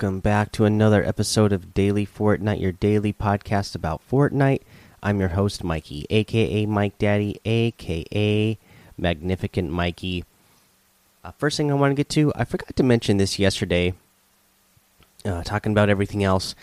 Welcome back to another episode of Daily Fortnite, your daily podcast about Fortnite. I'm your host, Mikey, aka Mike Daddy, aka Magnificent Mikey. Uh, first thing I want to get to, I forgot to mention this yesterday, uh, talking about everything else.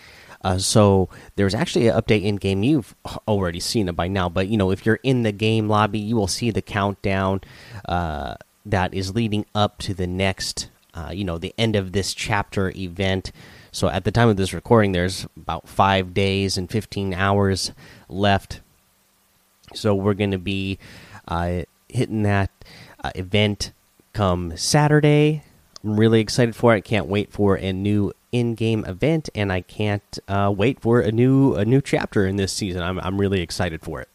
Uh, so there's actually an update in game. You've already seen it by now, but you know if you're in the game lobby, you will see the countdown uh, that is leading up to the next uh, you know the end of this chapter event. So at the time of this recording, there's about five days and 15 hours left. So we're going to be uh, hitting that uh, event come Saturday. I'm really excited for it. Can't wait for a new in-game event, and I can't uh, wait for a new a new chapter in this season. I'm I'm really excited for it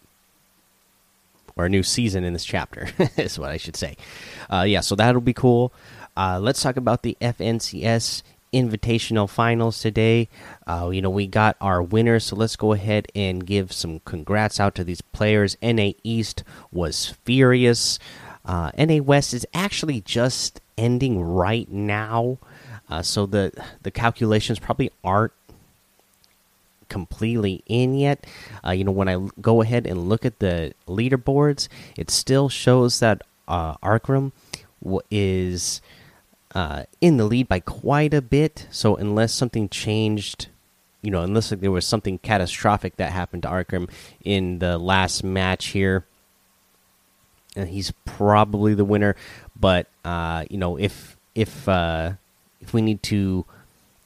or a new season in this chapter is what I should say. Uh, yeah, so that'll be cool. Uh, let's talk about the FNCS Invitational Finals today. Uh, you know, we got our winners, so let's go ahead and give some congrats out to these players. NA East was furious. Uh, NA West is actually just ending right now, uh, so the the calculations probably aren't completely in yet. Uh, you know, when I go ahead and look at the leaderboards, it still shows that uh, Arkhram is uh, in the lead by quite a bit. So unless something changed, you know, unless like, there was something catastrophic that happened to Arkhram in the last match here, and he's probably the winner. But uh, you know, if if uh, if we need to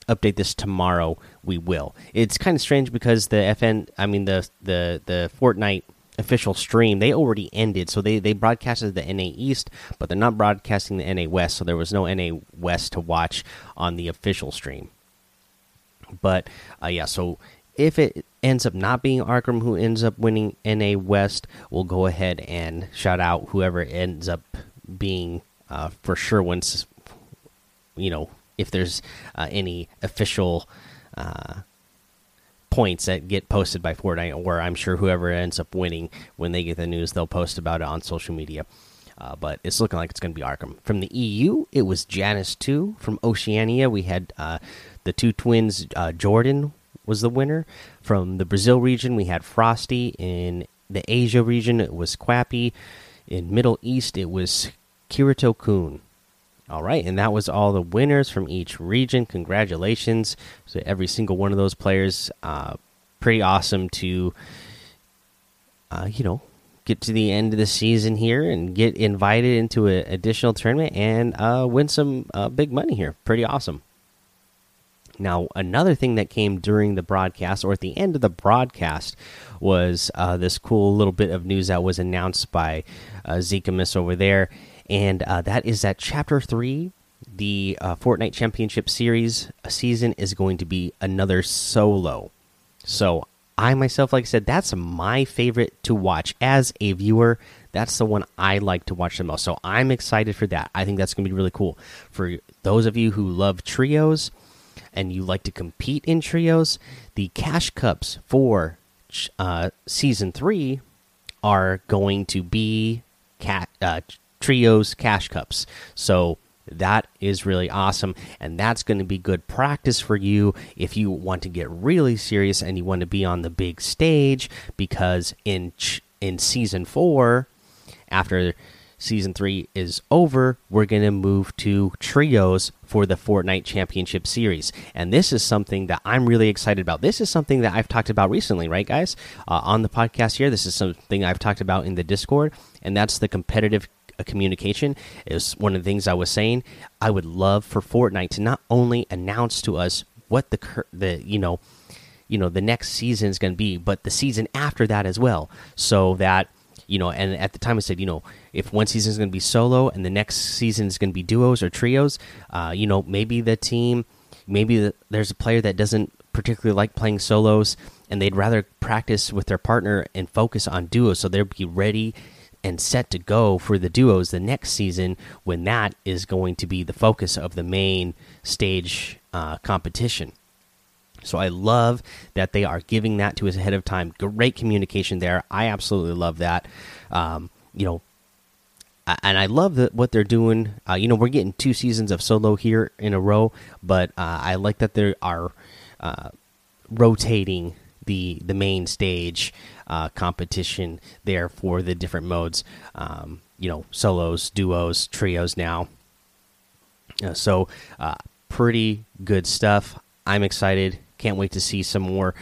update this tomorrow, we will. It's kind of strange because the FN, I mean the the the Fortnite official stream they already ended. So they they broadcasted the na east but they're not broadcasting the na west. So there was no na west to watch on the official stream. But uh, yeah so if it ends up not being Arkhram who ends up winning NA West, we'll go ahead and shout out whoever ends up being uh, for sure once you know if there's uh, any official uh, points that get posted by Fortnite, or I'm sure whoever ends up winning when they get the news, they'll post about it on social media. Uh, but it's looking like it's going to be Arkhram. From the EU, it was Janice 2. From Oceania, we had uh, the two twins, uh, Jordan was the winner. From the Brazil region, we had Frosty. In the Asia region, it was Quappy. In Middle East, it was Kirito Kun. All right, and that was all the winners from each region. Congratulations to every single one of those players. Uh, pretty awesome to, uh, you know, get to the end of the season here and get invited into an additional tournament and uh, win some uh, big money here. Pretty awesome. Now, another thing that came during the broadcast or at the end of the broadcast was uh, this cool little bit of news that was announced by uh, over there and uh, that is that chapter three, the uh, Fortnite Championship Series season is going to be another solo. So I myself, like I said, that's my favorite to watch as a viewer. That's the one I like to watch the most. So I'm excited for that. I think that's going to be really cool for those of you who love trios and you like to compete in trios. The cash cups for uh, season three are going to be cat uh, trios cash cups. So that is really awesome and that's going to be good practice for you if you want to get really serious and you want to be on the big stage because in in season 4 after season 3 is over we're going to move to trios for the Fortnite Championship series. And this is something that I'm really excited about. This is something that I've talked about recently right guys? Uh, on the podcast here this is something I've talked about in the discord and that's the competitive a communication is one of the things I was saying. I would love for Fortnite to not only announce to us what the the you know you know the next season is going to be, but the season after that as well, so that you know. And at the time, I said you know if one season is going to be solo and the next season is going to be duos or trios, uh, you know maybe the team, maybe the, there's a player that doesn't particularly like playing solos and they'd rather practice with their partner and focus on duos so they'll be ready and set to go for the duos the next season when that is going to be the focus of the main stage uh, competition. So I love that they are giving that to us ahead of time. Great communication there. I absolutely love that. Um, you know, and I love that what they're doing. Uh, you know, we're getting two seasons of solo here in a row, but uh, I like that they are uh, rotating the the main stage uh, competition there for the different modes. Um, you know, solos, duos, trios now. Uh, so, uh, pretty good stuff. I'm excited. Can't wait to see some more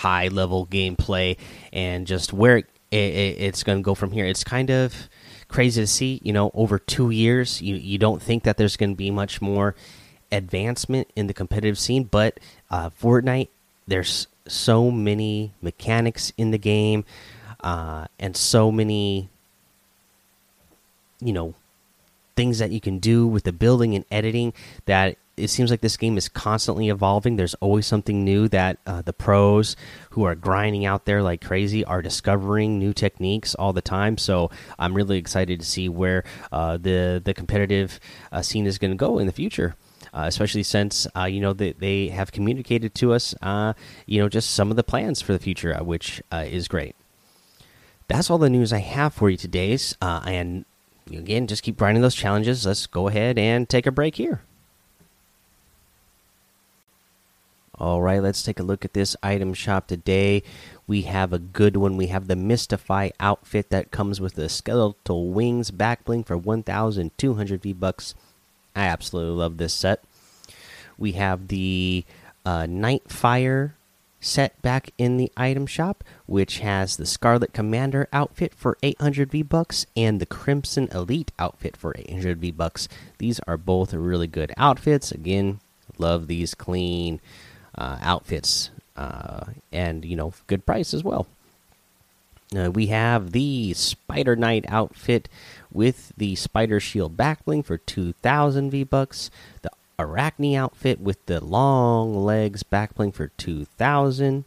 high level gameplay and just where it, it, it's going to go from here. It's kind of crazy to see. You know, over two years, you you don't think that there's going to be much more advancement in the competitive scene, but uh, Fortnite, there's so many mechanics in the game, uh, and so many, you know, things that you can do with the building and editing that it seems like this game is constantly evolving. There's always something new that uh, the pros who are grinding out there like crazy are discovering new techniques all the time. So I'm really excited to see where uh, the the competitive uh, scene is going to go in the future. Uh, especially since uh, you know they, they have communicated to us, uh, you know, just some of the plans for the future, which is great. That's all the news I have for you today. and again, just keep grinding those challenges. Let's go ahead and take a break here. All right, let's take a look at this item shop today. We have a good one. We have the Mystify outfit that comes with the skeletal wings back bling for 1,200 V bucks. I absolutely love this set. We have the uh, Nightfire set back in the item shop, which has the Scarlet Commander outfit for 800 V bucks and the Crimson Elite outfit for 800 V bucks. These are both really good outfits. Again, love these clean uh, outfits uh, and you know good price as well. Uh, we have the Spider Knight outfit with the Spider Shield backbling for 2,000 V bucks. The Arachne outfit with the long legs backbling for 2,000.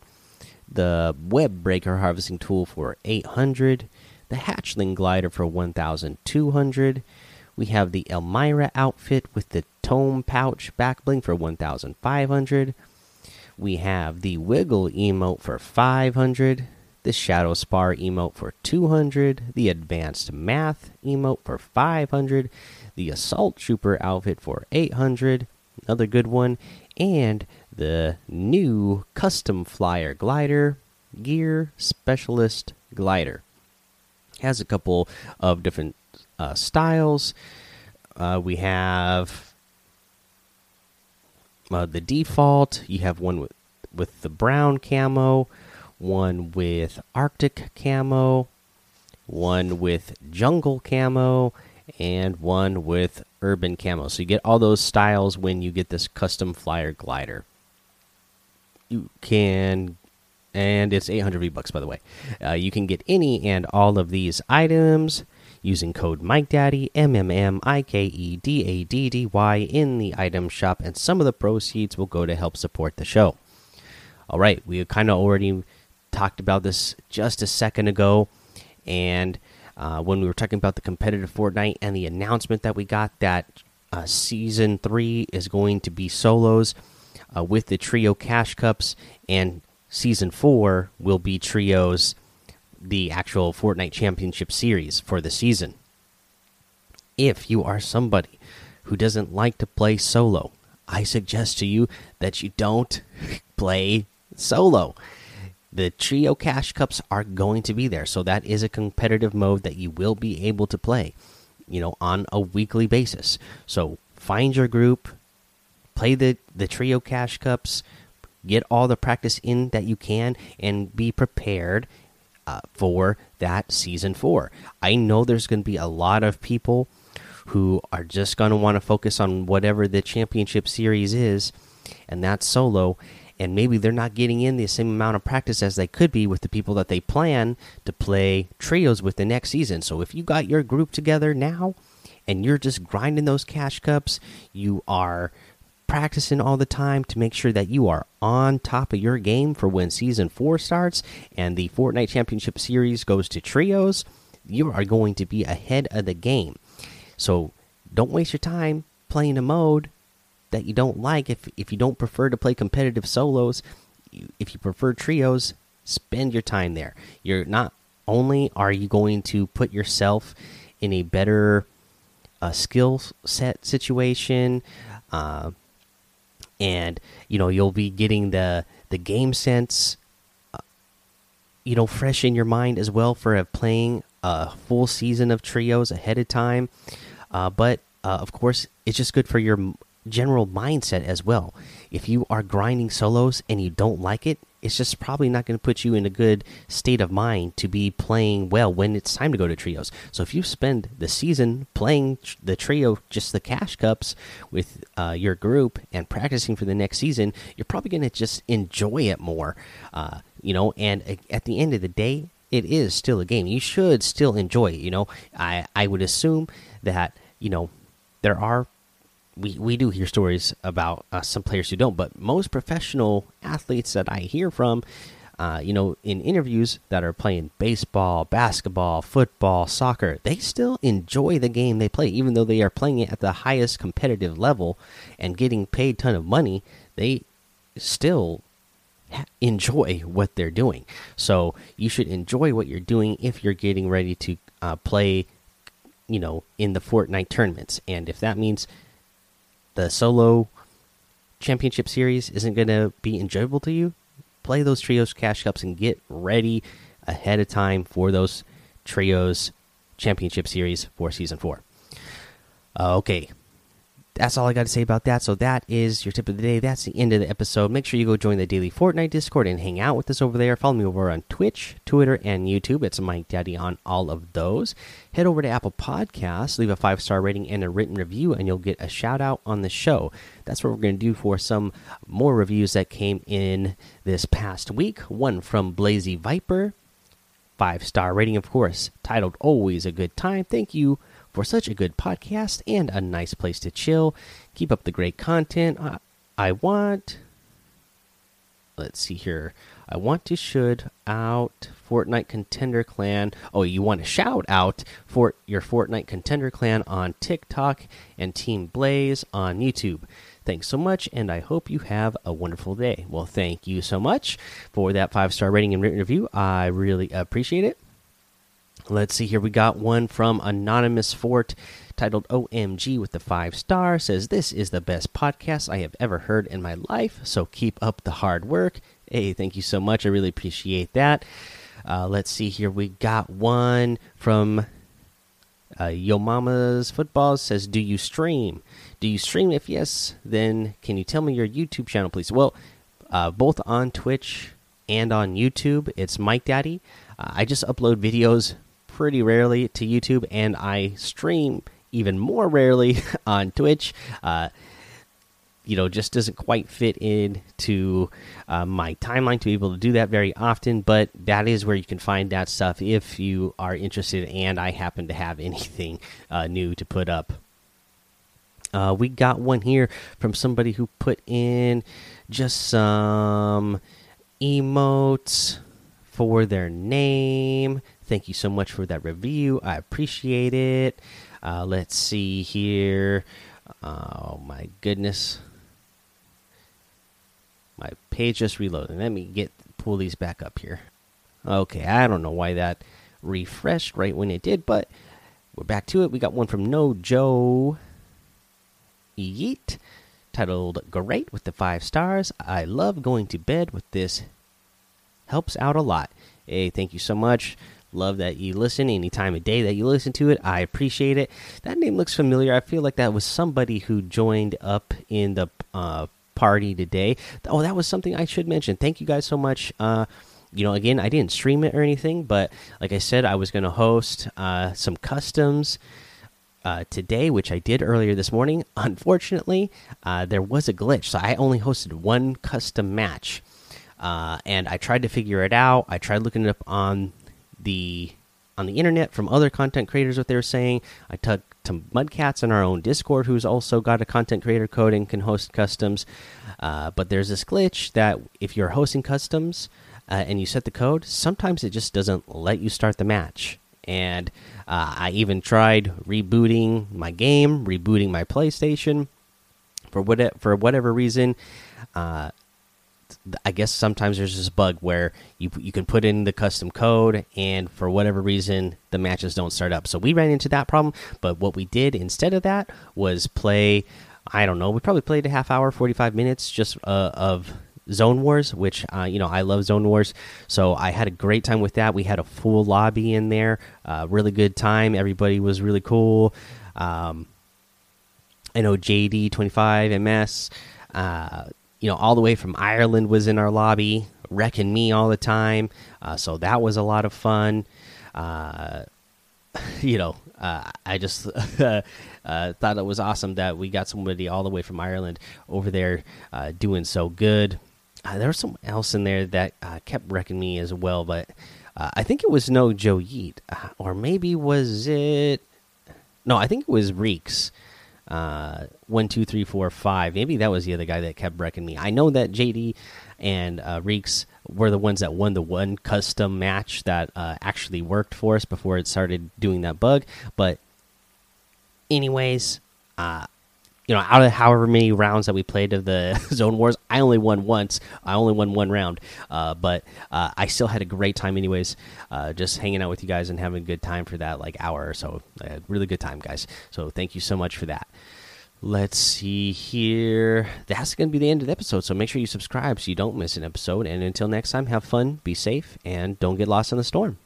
The Web Breaker harvesting tool for 800. The Hatchling glider for 1,200. We have the Elmira outfit with the Tome pouch backbling for 1,500. We have the Wiggle emote for 500, the Shadow Spar emote for 200, the Advanced Math emote for 500, the Assault Trooper outfit for 800, another good one, and the new Custom Flyer Glider Gear Specialist Glider. Has a couple of different uh, styles. Uh, we have uh, the default. You have one with with the brown camo, one with Arctic camo, one with jungle camo, and one with urban camo. So you get all those styles when you get this custom flyer glider. You can, and it's 800 V bucks by the way. Uh, you can get any and all of these items using code MikeDaddy, M M M I K E D A D D Y, in the item shop, and some of the proceeds will go to help support the show. All right, we kind of already talked about this just a second ago, and uh, when we were talking about the competitive Fortnite and the announcement that we got that uh, season three is going to be solos uh, with the trio cash cups, and season four will be trios the actual Fortnite Championship Series for the season. If you are somebody who doesn't like to play solo, I suggest to you that you don't play solo. The Trio Cash Cups are going to be there, so that is a competitive mode that you will be able to play, you know, on a weekly basis. So find your group, play the the Trio Cash Cups, get all the practice in that you can, and be prepared uh, for that season four. I know there's going to be a lot of people who are just going to want to focus on whatever the championship series is, and that's solo. And maybe they're not getting in the same amount of practice as they could be with the people that they plan to play trios with the next season. So if you got your group together now and you're just grinding those cash cups, you are practicing all the time to make sure that you are on top of your game for when season four starts and the Fortnite Championship Series goes to trios. You are going to be ahead of the game. So don't waste your time playing a mode that you don't like. If if you don't prefer to play competitive solos, if you prefer trios, spend your time there. You're not only are you going to put yourself in a better uh, skill set situation, uh, and you know you'll be getting the the game sense, uh, you know, fresh in your mind as well for playing a full season of trios ahead of time. Uh, but uh, of course, it's just good for your general mindset as well. If you are grinding solos and you don't like it, it's just probably not going to put you in a good state of mind to be playing well when it's time to go to trios. So if you spend the season playing the trio, just the cash cups with uh, your group and practicing for the next season, you're probably going to just enjoy it more. Uh, you know, and at the end of the day, it is still a game. You should still enjoy it. You know, I I would assume that you know there are we we do hear stories about uh, some players who don't, but most professional athletes that I hear from, uh, you know, in interviews that are playing baseball, basketball, football, soccer, they still enjoy the game they play, even though they are playing it at the highest competitive level and getting paid ton of money. They still enjoy what they're doing. So you should enjoy what you're doing if you're getting ready to uh, play, you know, in the Fortnite tournaments, and if that means the solo championship series isn't going to be enjoyable to you, play those trios cash cups and get ready ahead of time for those trios championship series for season four. Uh, okay, that's all I got to say about that. So that is your tip of the day. That's the end of the episode. Make sure you go join the daily Fortnite Discord and hang out with us over there. Follow me over on Twitch, Twitter, and YouTube. It's Mike Daddy on all of those. Head over to Apple Podcasts, leave a five star rating and a written review, and you'll get a shout out on the show. That's what we're going to do for some more reviews that came in this past week. One from Blazy Viper, five star rating, of course, titled Always a Good Time. Thank you for such a good podcast and a nice place to chill. Keep up the great content. I, I want. Let's see here. I want to shout out Fortnite Contender Clan. Oh, you want to shout out for your Fortnite Contender Clan on TikTok and Team Blaze on YouTube. Thanks so much, and I hope you have a wonderful day. Well, thank you so much for that five star rating and written review. I really appreciate it. Let's see here. We got one from Anonymous Fort titled OMG with the five star. Says, This is the best podcast I have ever heard in my life. So keep up the hard work. Hey, thank you so much. I really appreciate that. Uh, let's see here. We got one from uh, Yo Mama's Football. Says, Do you stream? Do you stream? If yes, then can you tell me your YouTube channel, please? Well, uh, both on Twitch and on YouTube, it's Mike Daddy. Uh, I just upload videos pretty rarely to YouTube, and I stream even more rarely on Twitch. Uh, you know, just doesn't quite fit into uh, my timeline to be able to do that very often. But that is where you can find that stuff if you are interested, and I happen to have anything uh, new to put up. Uh, we got one here from somebody who put in just some emotes for their name. Thank you so much for that review. I appreciate it. Uh, let's see here. Oh my goodness. My page just reloaded. Let me get pull these back up here. Okay, I don't know why that refreshed right when it did, but we're back to it. We got one from No Joe Yeet titled Great with the five stars. I love going to bed with this. Helps out a lot. Hey, thank you so much. Love that you listen any time of day that you listen to it. I appreciate it. That name looks familiar. I feel like that was somebody who joined up in the uh, party today. Oh, that was something I should mention. Thank you guys so much. Uh, you know, again, I didn't stream it or anything, but like I said, I was going to host uh, some customs. Uh, today, which I did earlier this morning. Unfortunately, uh, there was a glitch, so I only hosted one custom match, uh, and I tried to figure it out. I tried looking it up on the on the internet from other content creators what they were saying. I talked to Mudcats in our own Discord, who's also got a content creator code and can host customs. Uh, but there's this glitch that if you're hosting customs uh, and you set the code, sometimes it just doesn't let you start the match. And uh, I even tried rebooting my game, rebooting my PlayStation for what for whatever reason. I guess sometimes there's this bug where you you can put in the custom code and for whatever reason the matches don't start up. So we ran into that problem, but what we did instead of that was play I don't know, we probably played a half hour, 45 minutes just uh, of Zone Wars, which uh, you know I love Zone Wars, so I had a great time with that. We had a full lobby in there, uh, really good time. Everybody was really cool. Um, I know JD twenty five MS, uh, you know all the way from Ireland was in our lobby, wrecking me all the time. Uh, so that was a lot of fun. Uh, you know, uh, I just uh, thought it was awesome that we got somebody all the way from Ireland over there uh, doing so good. Uh, there was someone else in there that kept wrecking me as well, but I think it was no Joe Yeet, or maybe was it? No, I think it was Reeks. Uh, one, two, three, four, five. Maybe that was the other guy that kept wrecking me. I know that JD and uh, Reeks were the ones that won the one custom match that uh, actually worked for us before it started doing that bug. But, anyways, you know, out of however many rounds that we played of the Zone Wars, I only won once. I only won one round, uh, but uh, I still had a great time, anyways. Uh, just hanging out with you guys and having a good time for that like hour or so. Really good time, guys. So thank you so much for that. Let's see here. That's going to be the end of the episode. So make sure you subscribe so you don't miss an episode. And until next time, have fun, be safe, and don't get lost in the storm.